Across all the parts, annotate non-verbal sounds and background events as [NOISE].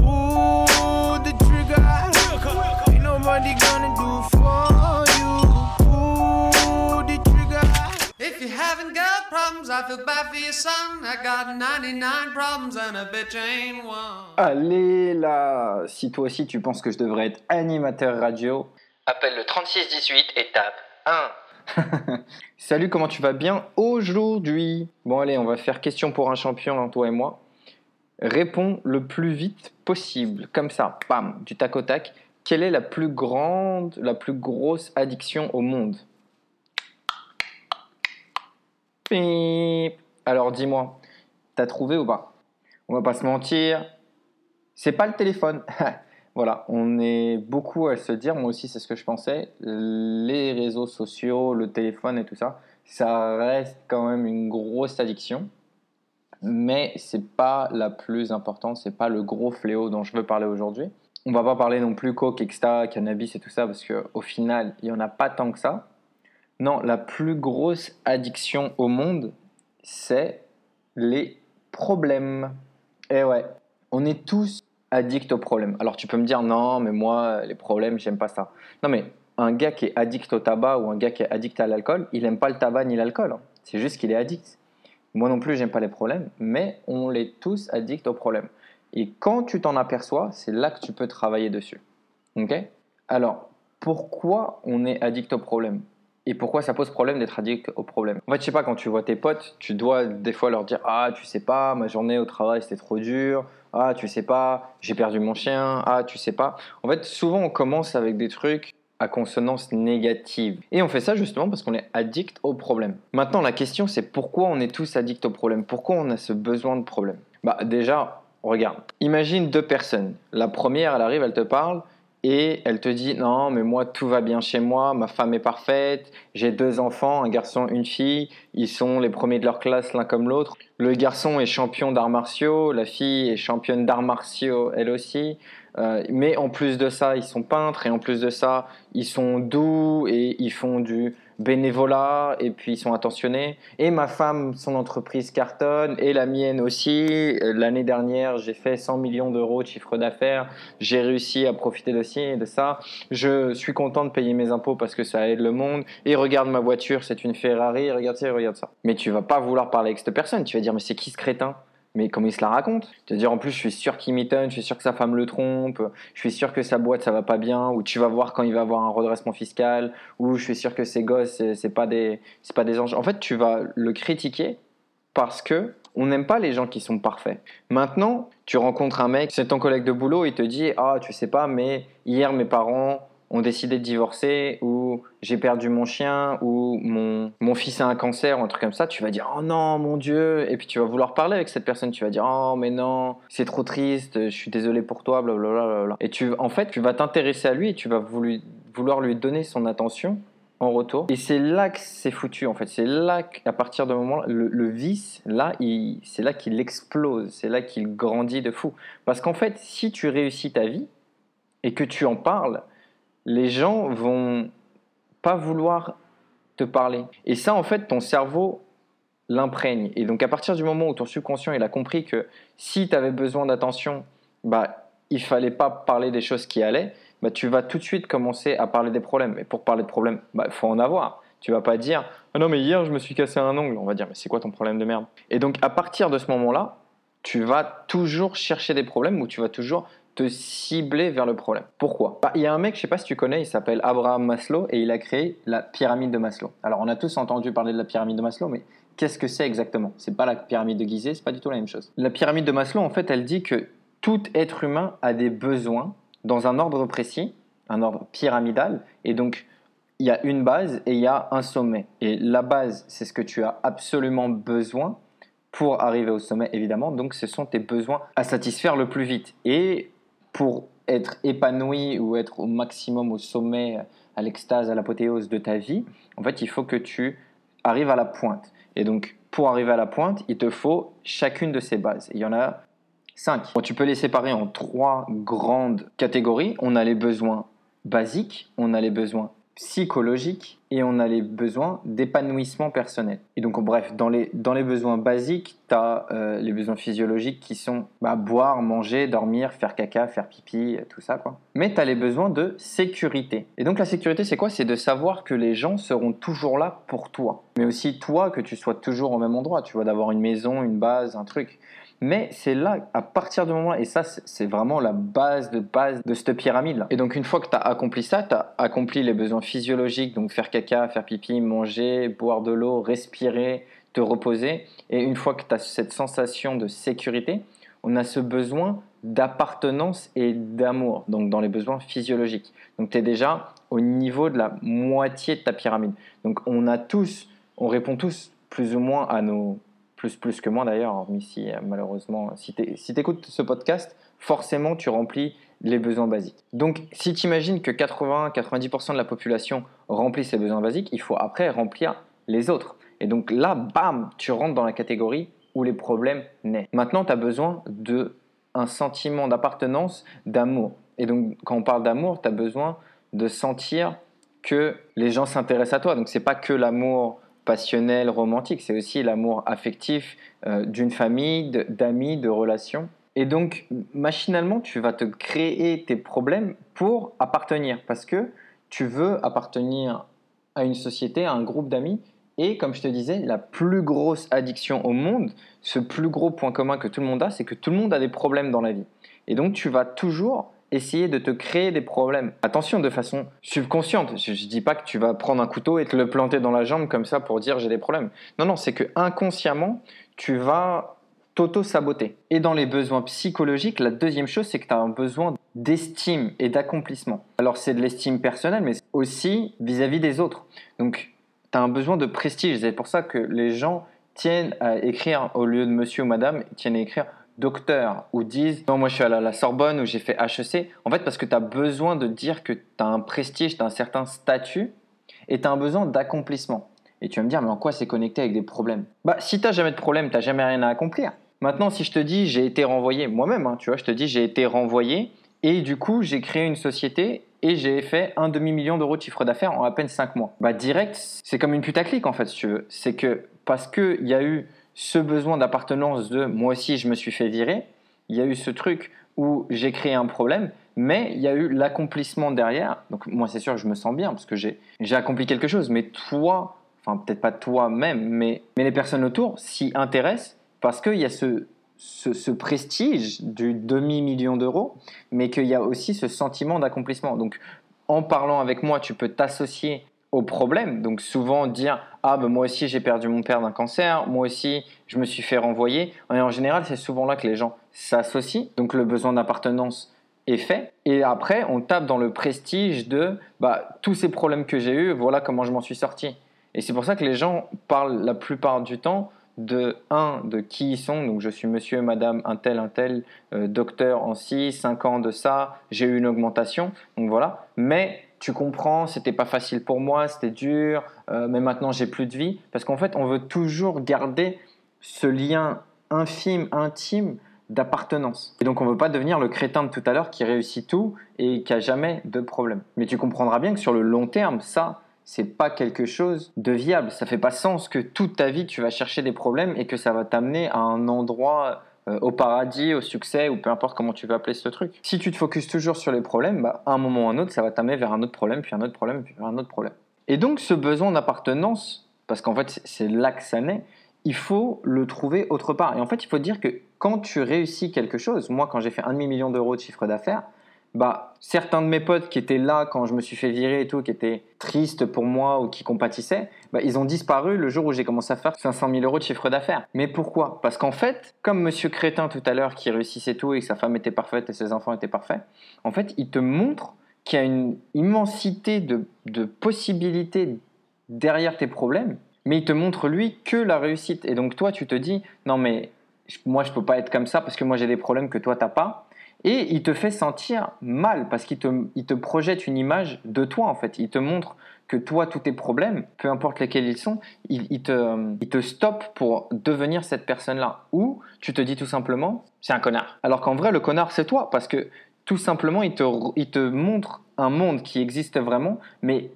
Pull the trigger. Ain't nobody gonna do for you. Pull the trigger. If you haven't got problems, I feel bad for your son. I got 99 problems and a bitch ain't one. Allez là Si toi aussi tu penses que je devrais être animateur radio, Appelle le 3618 et tape 1. [LAUGHS] Salut, comment tu vas bien aujourd'hui? Bon allez, on va faire question pour un champion, hein, toi et moi. Réponds le plus vite possible, comme ça, bam, du tac au tac. Quelle est la plus grande, la plus grosse addiction au monde? Alors dis-moi, t'as trouvé ou pas? On va pas se mentir, c'est pas le téléphone. [LAUGHS] voilà, on est beaucoup à se dire, moi aussi c'est ce que je pensais, les réseaux sociaux, le téléphone et tout ça, ça reste quand même une grosse addiction, mais c'est pas la plus importante, c'est pas le gros fléau dont je veux parler aujourd'hui. On va pas parler non plus coke, etc., cannabis et tout ça, parce qu'au final, il y en a pas tant que ça. Non, la plus grosse addiction au monde, c'est les problèmes. Et ouais, on est tous addicts aux problèmes. Alors tu peux me dire non, mais moi les problèmes, j'aime pas ça. Non mais un gars qui est addict au tabac ou un gars qui est addict à l'alcool, il aime pas le tabac ni l'alcool. C'est juste qu'il est addict. Moi non plus, j'aime pas les problèmes, mais on est tous addicts aux problèmes. Et quand tu t'en aperçois, c'est là que tu peux travailler dessus. Ok? Alors, pourquoi on est addict aux problèmes? Et pourquoi ça pose problème d'être addict au problème En fait, je sais pas, quand tu vois tes potes, tu dois des fois leur dire Ah, tu sais pas, ma journée au travail c'était trop dur. Ah, tu sais pas, j'ai perdu mon chien. Ah, tu sais pas. En fait, souvent on commence avec des trucs consonance négative. Et on fait ça justement parce qu'on est addict au problème. Maintenant, la question c'est pourquoi on est tous addicts au problème? Pourquoi on a ce besoin de problème? Bah, déjà, regarde. Imagine deux personnes. La première, elle arrive, elle te parle et elle te dit non mais moi tout va bien chez moi, ma femme est parfaite, j'ai deux enfants, un garçon, une fille, ils sont les premiers de leur classe l'un comme l'autre. Le garçon est champion d'arts martiaux, la fille est championne d'arts martiaux elle aussi. Euh, mais en plus de ça, ils sont peintres et en plus de ça, ils sont doux et ils font du bénévolat et puis ils sont attentionnés. Et ma femme, son entreprise cartonne et la mienne aussi. Euh, L'année dernière, j'ai fait 100 millions d'euros de chiffre d'affaires. J'ai réussi à profiter de ci et de ça. Je suis content de payer mes impôts parce que ça aide le monde. Et regarde ma voiture, c'est une Ferrari. Regarde ça, regarde ça. Mais tu vas pas vouloir parler avec cette personne. Tu vas dire mais c'est qui ce crétin? Mais comment il se la raconte? Tu vas dire en plus je suis sûr qu'il m'étonne, je suis sûr que sa femme le trompe, je suis sûr que sa boîte ça va pas bien, ou tu vas voir quand il va avoir un redressement fiscal, ou je suis sûr que ses gosses c'est c'est pas des c'est pas des anges. En fait tu vas le critiquer parce que on n'aime pas les gens qui sont parfaits. Maintenant tu rencontres un mec, c'est ton collègue de boulot, il te dit ah tu sais pas mais hier mes parents ont décidé de divorcer ou j'ai perdu mon chien ou mon, mon fils a un cancer ou un truc comme ça, tu vas dire oh non mon dieu. Et puis tu vas vouloir parler avec cette personne, tu vas dire oh mais non c'est trop triste, je suis désolé pour toi blablabla et tu en fait tu vas t'intéresser à lui et tu vas vouloir lui donner son attention en retour. Et c'est là que c'est foutu en fait. C'est là qu'à partir de moment le, le vice là c'est là qu'il explose c'est là qu'il grandit de fou. Parce qu'en fait si tu réussis ta vie et que tu en parles les gens vont pas vouloir te parler. Et ça, en fait, ton cerveau l'imprègne. Et donc, à partir du moment où ton subconscient il a compris que si tu avais besoin d'attention, bah, il fallait pas parler des choses qui allaient, bah, tu vas tout de suite commencer à parler des problèmes. Et pour parler de problèmes, il bah, faut en avoir. Tu vas pas dire ah non mais hier je me suis cassé un ongle. On va dire mais c'est quoi ton problème de merde? Et donc à partir de ce moment-là, tu vas toujours chercher des problèmes ou tu vas toujours te cibler vers le problème. Pourquoi? Bah, Il y a un mec, je sais pas si tu connais, il s'appelle Abraham Maslow et il a créé la pyramide de Maslow. Alors on a tous entendu parler de la pyramide de Maslow, mais qu'est-ce que c'est exactement? C'est pas la pyramide de Gizeh, c'est pas du tout la même chose. La pyramide de Maslow, en fait, elle dit que tout être humain a des besoins dans un ordre précis, un ordre pyramidal, et donc il y a une base et il y a un sommet. Et la base, c'est ce que tu as absolument besoin pour arriver au sommet, évidemment. Donc, ce sont tes besoins à satisfaire le plus vite. Et pour être épanoui ou être au maximum, au sommet, à l'extase, à l'apothéose de ta vie, en fait, il faut que tu arrives à la pointe. Et donc, pour arriver à la pointe, il te faut chacune de ces bases. Il y en a cinq. Tu peux les séparer en trois grandes catégories. On a les besoins basiques, on a les besoins psychologiques et on a les besoins d'épanouissement personnel. Et donc, bref, dans les, dans les besoins basiques, tu as euh, les besoins physiologiques qui sont bah, boire, manger, dormir, faire caca, faire pipi, tout ça. quoi. Mais tu as les besoins de sécurité. Et donc, la sécurité, c'est quoi? C'est de savoir que les gens seront toujours là pour toi. Mais aussi toi, que tu sois toujours au même endroit. Tu vois, d'avoir une maison, une base, un truc. Mais c'est là, à partir du moment, et ça c'est vraiment la base de base de cette pyramide-là. Et donc une fois que tu as accompli ça, tu as accompli les besoins physiologiques, donc faire caca, faire pipi, manger, boire de l'eau, respirer, te reposer. Et une fois que tu as cette sensation de sécurité, on a ce besoin d'appartenance et d'amour, donc dans les besoins physiologiques. Donc tu es déjà au niveau de la moitié de ta pyramide. Donc on a tous, on répond tous plus ou moins à nos plus, plus que moi d'ailleurs, hormis si euh, malheureusement, si tu ce podcast, forcément tu remplis les besoins basiques. Donc si tu imagines que 80-90% de la population remplit ses besoins basiques, il faut après remplir les autres. Et donc là, bam, tu rentres dans la catégorie où les problèmes naissent. Maintenant, tu as besoin de un sentiment d'appartenance, d'amour. Et donc quand on parle d'amour, tu as besoin de sentir que les gens s'intéressent à toi. Donc c'est pas que l'amour passionnel, romantique, c'est aussi l'amour affectif euh, d'une famille, d'amis, de, relations. Et donc, machinalement, tu vas te créer tes problèmes pour appartenir, parce que tu veux appartenir à une société, à un groupe d'amis. Et comme je te disais, la plus grosse addiction au monde, ce plus gros point commun que tout le monde a, c'est que tout le monde a des problèmes dans la vie. Et donc, tu vas toujours essayer de te créer des problèmes. Attention, de façon subconsciente. Je ne dis pas que tu vas prendre un couteau et te le planter dans la jambe comme ça pour dire j'ai des problèmes. Non, non, c'est que inconsciemment, tu vas t'auto-saboter. Et dans les besoins psychologiques, la deuxième chose, c'est que tu as un besoin d'estime et d'accomplissement. Alors c'est de l'estime personnelle, mais aussi vis-à-vis des autres. Donc tu as un besoin de prestige. C'est pour ça que les gens tiennent à écrire, au lieu de monsieur ou madame, tiennent à écrire docteur ou disent non moi je suis à la, Sorbonne ou j'ai fait HEC en fait parce que tu as besoin de dire que tu as un prestige, tu as un certain statut et tu as un besoin d'accomplissement. Et tu vas me dire mais en quoi c'est connecté avec des problèmes? Bah si tu jamais de problème, tu jamais rien à accomplir. Maintenant si je te dis j'ai été renvoyé moi-même hein, tu vois, je te dis j'ai été renvoyé et du coup j'ai créé une société et j'ai fait un demi-million d'euros de chiffre d'affaires en à peine 5 mois. Bah direct, c'est comme une putaclic en fait si tu veux. C'est que parce qu'il y a eu ce besoin d'appartenance de moi aussi je me suis fait virer, il y a eu ce truc où j'ai créé un problème, mais il y a eu l'accomplissement derrière. Donc moi c'est sûr je me sens bien parce que j'ai accompli quelque chose, mais toi, enfin peut-être pas toi-même, mais, mais les personnes autour s'y intéressent parce qu'il y a ce, ce, prestige du demi-million d'euros, mais qu'il y a aussi ce sentiment d'accomplissement. Donc en parlant avec moi, tu peux t'associer au problème. Donc souvent dire ah ben moi aussi j'ai perdu mon père d'un cancer, moi aussi je me suis fait renvoyer. Et en général c'est souvent là que les gens s'associent. Donc le besoin d'appartenance est fait. Et après on tape dans le prestige de bah tous ces problèmes que j'ai eus, voilà comment je m'en suis sorti. Et c'est pour ça que les gens parlent la plupart du temps de un de qui ils sont. Donc je suis monsieur, madame, un tel, un tel, euh, docteur en 6, 5 ans de ça, j'ai eu une augmentation. Donc voilà. Mais tu comprends, c'était pas facile pour moi, c'était dur, euh, mais maintenant j'ai plus de vie. Parce qu'en fait, on veut toujours garder ce lien infime, intime d'appartenance. Et donc on veut pas devenir le crétin de tout à l'heure qui réussit tout et qui a jamais de problème. Mais tu comprendras bien que sur le long terme, ça, c'est pas quelque chose de viable. Ça fait pas sens que toute ta vie tu vas chercher des problèmes et que ça va t'amener à un endroit au paradis, au succès, ou peu importe comment tu veux appeler ce truc. Si tu te focuses toujours sur les problèmes, bah, à un moment ou à un autre, ça va t'amener vers un autre problème, puis un autre problème, puis un autre problème. Et donc ce besoin d'appartenance, parce qu'en fait c'est là que ça naît, il faut le trouver autre part. Et en fait, il faut dire que quand tu réussis quelque chose, moi quand j'ai fait un demi-million d'euros de chiffre d'affaires, bah, certains de mes potes qui étaient là quand je me suis fait virer et tout, qui étaient tristes pour moi ou qui compatissaient, bah, ils ont disparu le jour où j'ai commencé à faire 500 000 euros de chiffre d'affaires. Mais pourquoi? Parce qu'en fait, comme Monsieur Crétin tout à l'heure qui réussissait tout et que sa femme était parfaite et ses enfants étaient parfaits, en fait, il te montre qu'il y a une immensité de, de possibilités derrière tes problèmes, mais il te montre lui que la réussite. Et donc toi, tu te dis, non mais moi je peux pas être comme ça parce que moi j'ai des problèmes que toi t'as pas. Et il te fait sentir mal parce qu'il te, il te projette une image de toi en fait. Il te montre que toi, tous tes problèmes, peu importe lesquels ils sont, il, il te, il te stoppe pour devenir cette personne-là. Ou tu te dis tout simplement, c'est un connard. Alors qu'en vrai, le connard, c'est toi parce que tout simplement, il te, il te montre un monde qui existe vraiment, mais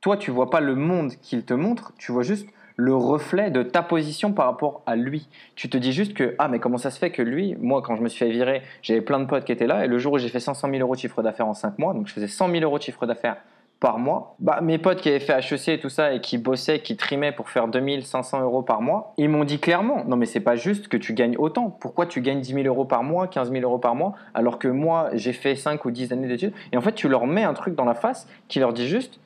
toi, tu vois pas le monde qu'il te montre, tu vois juste le reflet de ta position par rapport à lui. Tu te dis juste que, ah, mais comment ça se fait que lui, moi, quand je me suis fait virer, j'avais plein de potes qui étaient là, et le jour où j'ai fait 500 000 euros de chiffre d'affaires en 5 mois, donc je faisais 100 000 euros de chiffre d'affaires par mois, bah, mes potes qui avaient fait HEC et tout ça, et qui bossaient, qui trimaient pour faire 2500 euros par mois, ils m'ont dit clairement, non mais c'est pas juste que tu gagnes autant. Pourquoi tu gagnes 10 000 euros par mois, 15 000 euros par mois, alors que moi, j'ai fait 5 ou 10 années d'études? Et en fait, tu leur mets un truc dans la face qui leur dit juste,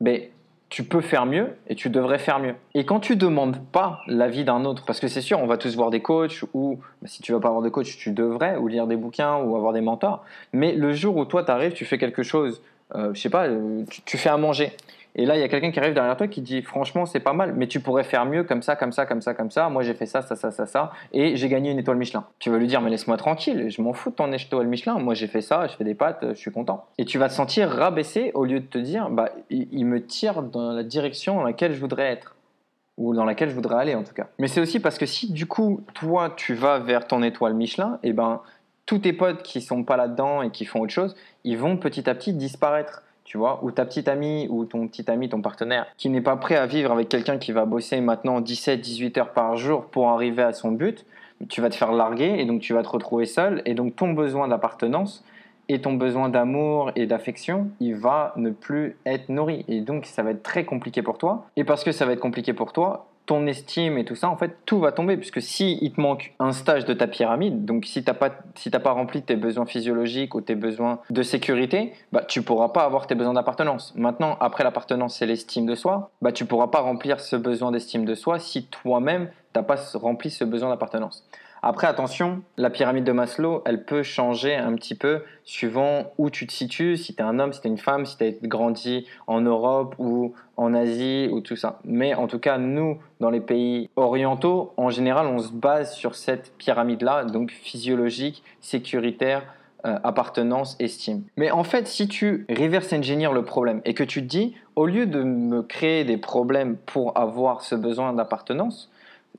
mais tu peux faire mieux et tu devrais faire mieux. Et quand tu demandes pas l'avis d'un autre, parce que c'est sûr, on va tous voir des coachs ou bah, si tu vas pas avoir de coach, tu devrais ou lire des bouquins ou avoir des mentors. Mais le jour où toi tu arrives, tu fais quelque chose, euh, je sais pas, euh, tu fais à manger. Et là, il y a quelqu'un qui arrive derrière toi qui dit franchement, c'est pas mal, mais tu pourrais faire mieux comme ça, comme ça, comme ça, comme ça. Moi, j'ai fait ça, ça, ça, ça, ça, et j'ai gagné une étoile Michelin. Tu vas lui dire mais laisse-moi tranquille, je m'en fous de ton étoile Michelin. Moi, j'ai fait ça, je fais des pâtes, je suis content. Et tu vas te sentir rabaissé au lieu de te dire bah il, me tire dans la direction dans laquelle je voudrais être ou dans laquelle je voudrais aller en tout cas. Mais c'est aussi parce que si du coup toi tu vas vers ton étoile Michelin, et ben tous tes potes qui sont pas là-dedans et qui font autre chose, ils vont petit à petit disparaître tu vois, ou ta petite amie ou ton petit ami, ton partenaire, qui n'est pas prêt à vivre avec quelqu'un qui va bosser maintenant 17-18 heures par jour pour arriver à son but, tu vas te faire larguer et donc tu vas te retrouver seul et donc ton besoin d'appartenance et ton besoin d'amour et d'affection, il va ne plus être nourri et donc ça va être très compliqué pour toi. Et parce que ça va être compliqué pour toi, ton estime et tout ça, en fait, tout va tomber. Puisque si il te manque un stage de ta pyramide, donc si tu n'as pas, si t'as pas rempli tes besoins physiologiques ou tes besoins de sécurité, bah, tu pourras pas avoir tes besoins d'appartenance. Maintenant, après l'appartenance, c'est l'estime de soi, bah, tu pourras pas remplir ce besoin d'estime de soi si toi-même, tu n'as pas rempli ce besoin d'appartenance. Après, attention, la pyramide de Maslow, elle peut changer un petit peu suivant où tu te situes, si tu es un homme, si tu es une femme, si tu as grandi en Europe ou en Asie ou tout ça. Mais en tout cas, nous, dans les pays orientaux, en général, on se base sur cette pyramide-là, donc physiologique, sécuritaire, euh, appartenance, estime. Mais en fait, si tu reverse engineer le problème et que tu te dis, au lieu de me créer des problèmes pour avoir ce besoin d'appartenance,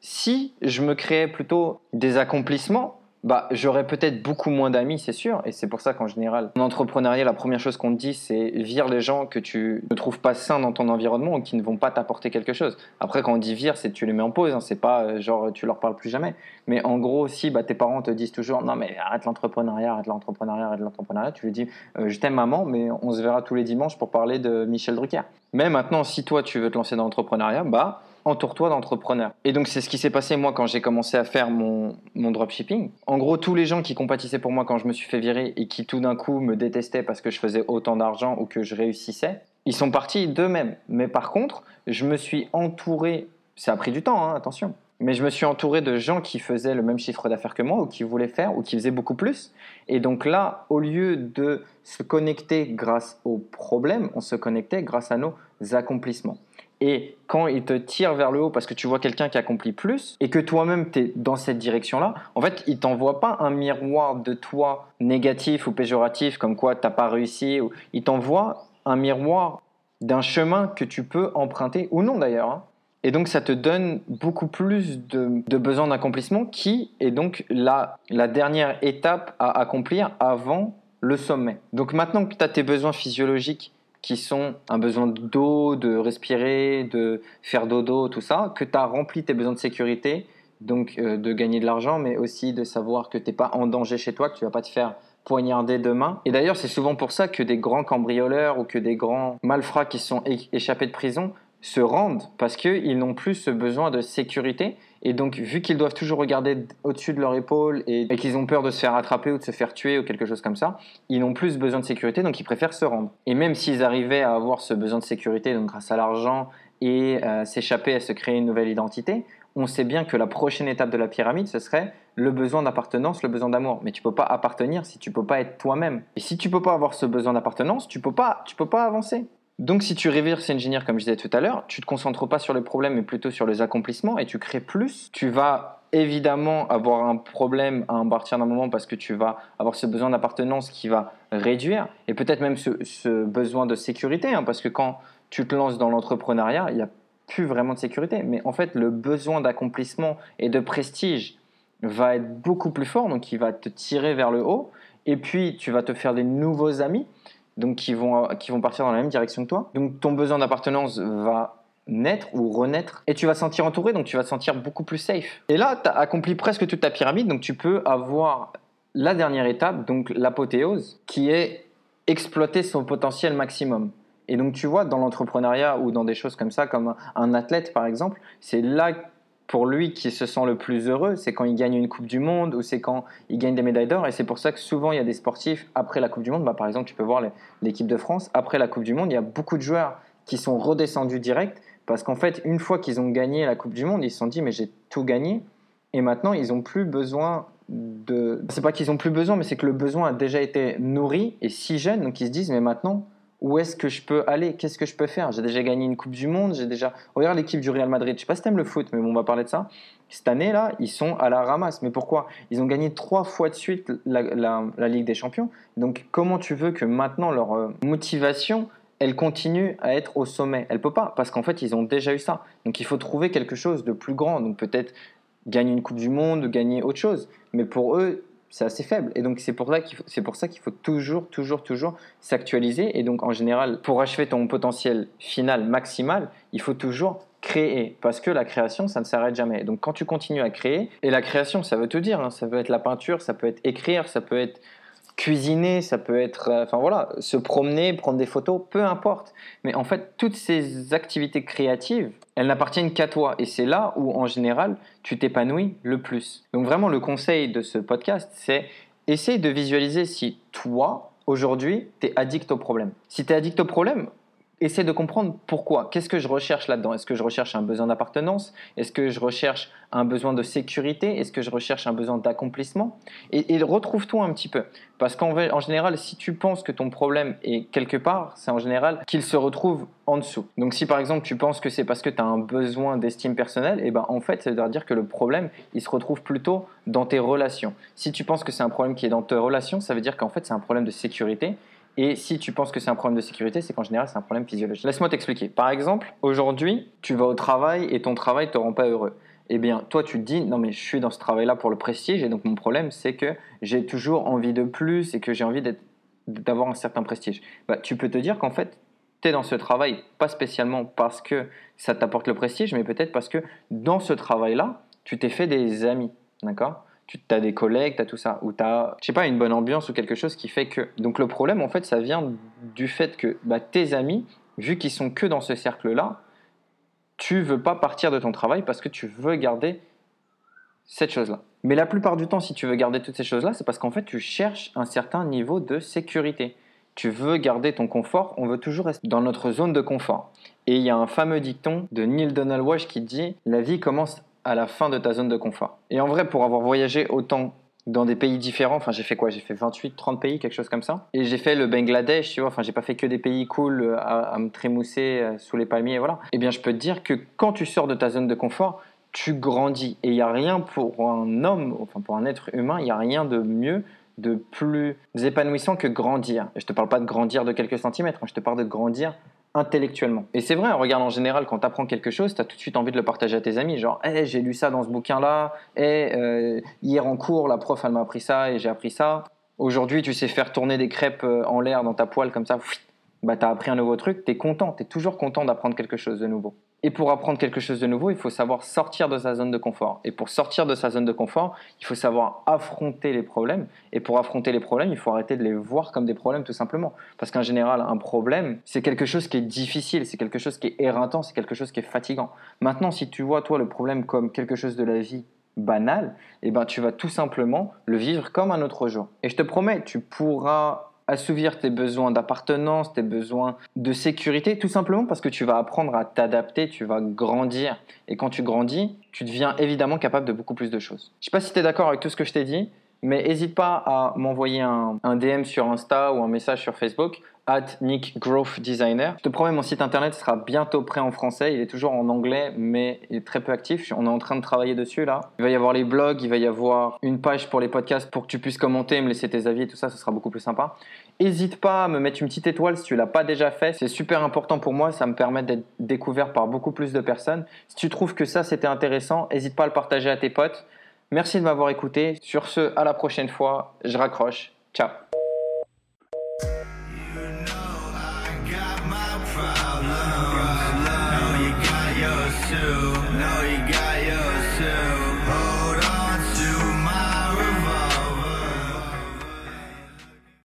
si je me créais plutôt des accomplissements, bah, j'aurais peut-être beaucoup moins d'amis, c'est sûr. Et c'est pour ça qu'en général, en entrepreneuriat, la première chose qu'on te dit, c'est vire les gens que tu ne trouves pas sains dans ton environnement ou qui ne vont pas t'apporter quelque chose. Après, quand on dit vire, c'est tu les mets en pause. Hein. c'est pas euh, genre tu leur parles plus jamais. Mais en gros, si bah, tes parents te disent toujours non, mais arrête l'entrepreneuriat, arrête l'entrepreneuriat, arrête l'entrepreneuriat, tu lui dis euh, je t'aime maman, mais on se verra tous les dimanches pour parler de Michel Drucker. Mais maintenant, si toi tu veux te lancer dans l'entrepreneuriat, bah entoure-toi d'entrepreneurs. Et donc c'est ce qui s'est passé moi quand j'ai commencé à faire mon, mon dropshipping. En gros, tous les gens qui compatissaient pour moi quand je me suis fait virer et qui tout d'un coup me détestaient parce que je faisais autant d'argent ou que je réussissais, ils sont partis d'eux-mêmes. Mais par contre, je me suis entouré, ça a pris du temps, hein, attention, mais je me suis entouré de gens qui faisaient le même chiffre d'affaires que moi ou qui voulaient faire ou qui faisaient beaucoup plus. Et donc là, au lieu de se connecter grâce aux problèmes, on se connectait grâce à nos accomplissements. Et quand il te tire vers le haut parce que tu vois quelqu'un qui accomplit plus et que toi-même tu es dans cette direction-là, en fait, il t'envoie pas un miroir de toi négatif ou péjoratif comme quoi t'as pas réussi. Il t'envoie un miroir d'un chemin que tu peux emprunter ou non d'ailleurs. Hein. Et donc ça te donne beaucoup plus de, de besoin d'accomplissement qui est donc la, la dernière étape à accomplir avant le sommet. Donc maintenant que tu as tes besoins physiologiques qui sont un besoin d'eau, de respirer, de faire dodo, tout ça, que tu as rempli tes besoins de sécurité, donc euh, de gagner de l'argent, mais aussi de savoir que tu n'es pas en danger chez toi, que tu vas pas te faire poignarder demain. Et d'ailleurs, c'est souvent pour ça que des grands cambrioleurs ou que des grands malfrats qui sont échappés de prison se rendent, parce qu'ils n'ont plus ce besoin de sécurité et donc, vu qu'ils doivent toujours regarder au-dessus de leur épaule et, qu'ils ont peur de se faire attraper ou de se faire tuer ou quelque chose comme ça, ils n'ont plus besoin de sécurité, donc ils préfèrent se rendre. Et même s'ils arrivaient à avoir ce besoin de sécurité, donc grâce à l'argent, et euh, s'échapper à se créer une nouvelle identité, on sait bien que la prochaine étape de la pyramide, ce serait le besoin d'appartenance, le besoin d'amour. Mais tu peux pas appartenir si tu peux pas être toi-même. Et si tu peux pas avoir ce besoin d'appartenance, tu peux pas, tu peux pas avancer. Donc, si tu reverse engineer, comme je disais tout à l'heure, tu te concentres pas sur les problèmes, mais plutôt sur les accomplissements et tu crées plus. Tu vas évidemment avoir un problème à partir d'un moment parce que tu vas avoir ce besoin d'appartenance qui va réduire et peut-être même ce, besoin de sécurité hein, parce que quand tu te lances dans l'entrepreneuriat, il n'y a plus vraiment de sécurité. Mais en fait, le besoin d'accomplissement et de prestige va être beaucoup plus fort, donc il va te tirer vers le haut. Et puis, tu vas te faire des nouveaux amis, donc qui vont, qui vont partir dans la même direction que toi. Donc, ton besoin d'appartenance va naître ou renaître et tu vas sentir entouré donc tu vas sentir beaucoup plus safe. Et là, tu as accompli presque toute ta pyramide donc tu peux avoir la dernière étape donc l'apothéose qui est exploiter son potentiel maximum. Et donc tu vois dans l'entrepreneuriat ou dans des choses comme ça comme un athlète par exemple, c'est là pour lui qui se sent le plus heureux, c'est quand il gagne une Coupe du Monde ou c'est quand il gagne des médailles d'or. Et c'est pour ça que souvent il y a des sportifs après la Coupe du Monde. Bah, par exemple, tu peux voir l'équipe de France. Après la Coupe du Monde, il y a beaucoup de joueurs qui sont redescendus direct parce qu'en fait, une fois qu'ils ont gagné la Coupe du Monde, ils se sont dit mais j'ai tout gagné. Et maintenant, ils n'ont plus besoin de. C'est pas qu'ils ont plus besoin, mais c'est que le besoin a déjà été nourri et si jeune. Donc ils se disent mais maintenant, où est-ce que je peux aller? Qu'est-ce que je peux faire? J'ai déjà gagné une Coupe du Monde. J'ai déjà. Regarde l'équipe du Real Madrid. Je sais pas si t'aimes le foot, mais bon, on va parler de ça. Cette année là, ils sont à la ramasse. Mais pourquoi? Ils ont gagné trois fois de suite la, la- la Ligue des Champions. Donc comment tu veux que maintenant leur euh, motivation elle continue à être au sommet? Elle peut pas parce qu'en fait ils ont déjà eu ça. Donc il faut trouver quelque chose de plus grand. Donc peut-être gagner une Coupe du Monde, gagner autre chose. Mais pour eux, c'est assez faible. Et donc c'est pour, ça qu'il faut- c'est pour ça qu'il faut toujours, toujours, toujours s'actualiser. Et donc en général, pour achever ton potentiel final maximal, il faut toujours créer. Parce que la création, ça ne s'arrête jamais. Donc quand tu continues à créer, et la création, ça veut tout dire. hein. ça peut être la peinture, ça peut être écrire, ça peut être cuisiner, ça peut être, euh, enfin voilà, se promener, prendre des photos, peu importe. Mais en fait, toutes ces activités créatives, elles n'appartiennent qu'à toi. Et c'est là où, en général, tu t'épanouis le plus. Donc vraiment, le conseil de ce podcast, c'est essaye de visualiser si toi, aujourd'hui, tu es addict au problème. Si tu es addict au problème, essaie de comprendre pourquoi. Qu'est-ce que je recherche là-dedans? Est-ce que je recherche un besoin d'appartenance? Est-ce que je recherche un besoin de sécurité? Est-ce que je recherche un besoin d'accomplissement? Et, et retrouve-toi un petit peu. Parce qu'en général, si tu penses que ton problème est quelque part, c'est en général qu'il se retrouve en dessous. Donc si par exemple tu penses que c'est parce que tu as un besoin d'estime personnelle, et ben en fait ça veut dire que le problème, il se retrouve plutôt dans tes relations. Si tu penses que c'est un problème qui est dans tes relations, ça veut dire qu'en fait c'est un problème de sécurité. Et si tu penses que c'est un problème de sécurité, c'est qu'en général c'est un problème physiologique. Laisse-moi t'expliquer. Par exemple, aujourd'hui, tu vas au travail et ton travail te rend pas heureux eh bien, toi, tu te dis, non, mais je suis dans ce travail-là pour le prestige, et donc mon problème, c'est que j'ai toujours envie de plus et que j'ai envie d'avoir un certain prestige. Bah, tu peux te dire qu'en fait, tu es dans ce travail, pas spécialement parce que ça t'apporte le prestige, mais peut-être parce que dans ce travail-là, tu t'es fait des amis, d'accord? Tu as des collègues, tu as tout ça, ou tu as, je sais pas, une bonne ambiance ou quelque chose qui fait que... Donc le problème, en fait, ça vient du fait que bah, tes amis, vu qu'ils sont que dans ce cercle-là, tu veux pas partir de ton travail parce que tu veux garder cette chose-là. Mais la plupart du temps, si tu veux garder toutes ces choses-là, c'est parce qu'en fait, tu cherches un certain niveau de sécurité. Tu veux garder ton confort, on veut toujours rester dans notre zone de confort. Et il y a un fameux dicton de Neil Donald Walsh qui dit La vie commence à la fin de ta zone de confort. Et en vrai, pour avoir voyagé autant dans des pays différents, enfin j'ai fait quoi? J'ai fait 28, 30 pays, quelque chose comme ça. Et j'ai fait le Bangladesh, tu vois, enfin j'ai pas fait que des pays cool euh, à, me trémousser euh, sous les palmiers, voilà. Eh bien je peux te dire que quand tu sors de ta zone de confort, tu grandis. Et il n'y a rien pour un homme, enfin pour un être humain, il n'y a rien de mieux, de plus épanouissant que grandir. Et je te parle pas de grandir de quelques centimètres, hein, je te parle de grandir intellectuellement. Et c'est vrai, regarde en général, quand tu apprends quelque chose, tu as tout de suite envie de le partager à tes amis. Genre, hey, j'ai lu ça dans ce bouquin-là, hey, euh, hier en cours, la prof, elle m'a appris ça et j'ai appris ça. Aujourd'hui, tu sais faire tourner des crêpes euh, en l'air dans ta poêle comme ça, bah, tu as appris un nouveau truc, tu es content, tu es toujours content d'apprendre quelque chose de nouveau. Et pour apprendre quelque chose de nouveau, il faut savoir sortir de sa zone de confort. Et pour sortir de sa zone de confort, il faut savoir affronter les problèmes. Et pour affronter les problèmes, il faut arrêter de les voir comme des problèmes tout simplement. Parce qu'en général, un problème, c'est quelque chose qui est difficile, c'est quelque chose qui est éreintant, c'est quelque chose qui est fatigant. Maintenant, si tu vois toi le problème comme quelque chose de la vie banal, eh ben, tu vas tout simplement le vivre comme un autre jour. Et je te promets, tu pourras assouvir tes besoins d'appartenance, tes besoins de sécurité, tout simplement parce que tu vas apprendre à t'adapter, tu vas grandir. Et quand tu grandis, tu deviens évidemment capable de beaucoup plus de choses. Je sais pas si tu es d'accord avec tout ce que je t'ai dit, Mais n'hésite pas à m'envoyer un DM sur Insta ou un message sur Facebook at Nick Growth Designer. Je te promets, mon site internet sera bientôt prêt en français. Il est toujours en anglais, mais il est très peu actif. On est en train de travailler dessus là. Il va y avoir les blogs, il va y avoir une page pour les podcasts pour que tu puisses commenter, me laisser tes avis et tout ça. Ce sera beaucoup plus sympa. N'hésite pas à me mettre une petite étoile si tu l'as pas déjà fait. C'est super important pour moi. Ça me permet d'être découvert par beaucoup plus de personnes. Si tu trouves que ça c'était intéressant, n'hésite pas à le partager à tes potes. Merci de m'avoir écouté. Sur ce, à la prochaine fois. Je raccroche. Ciao.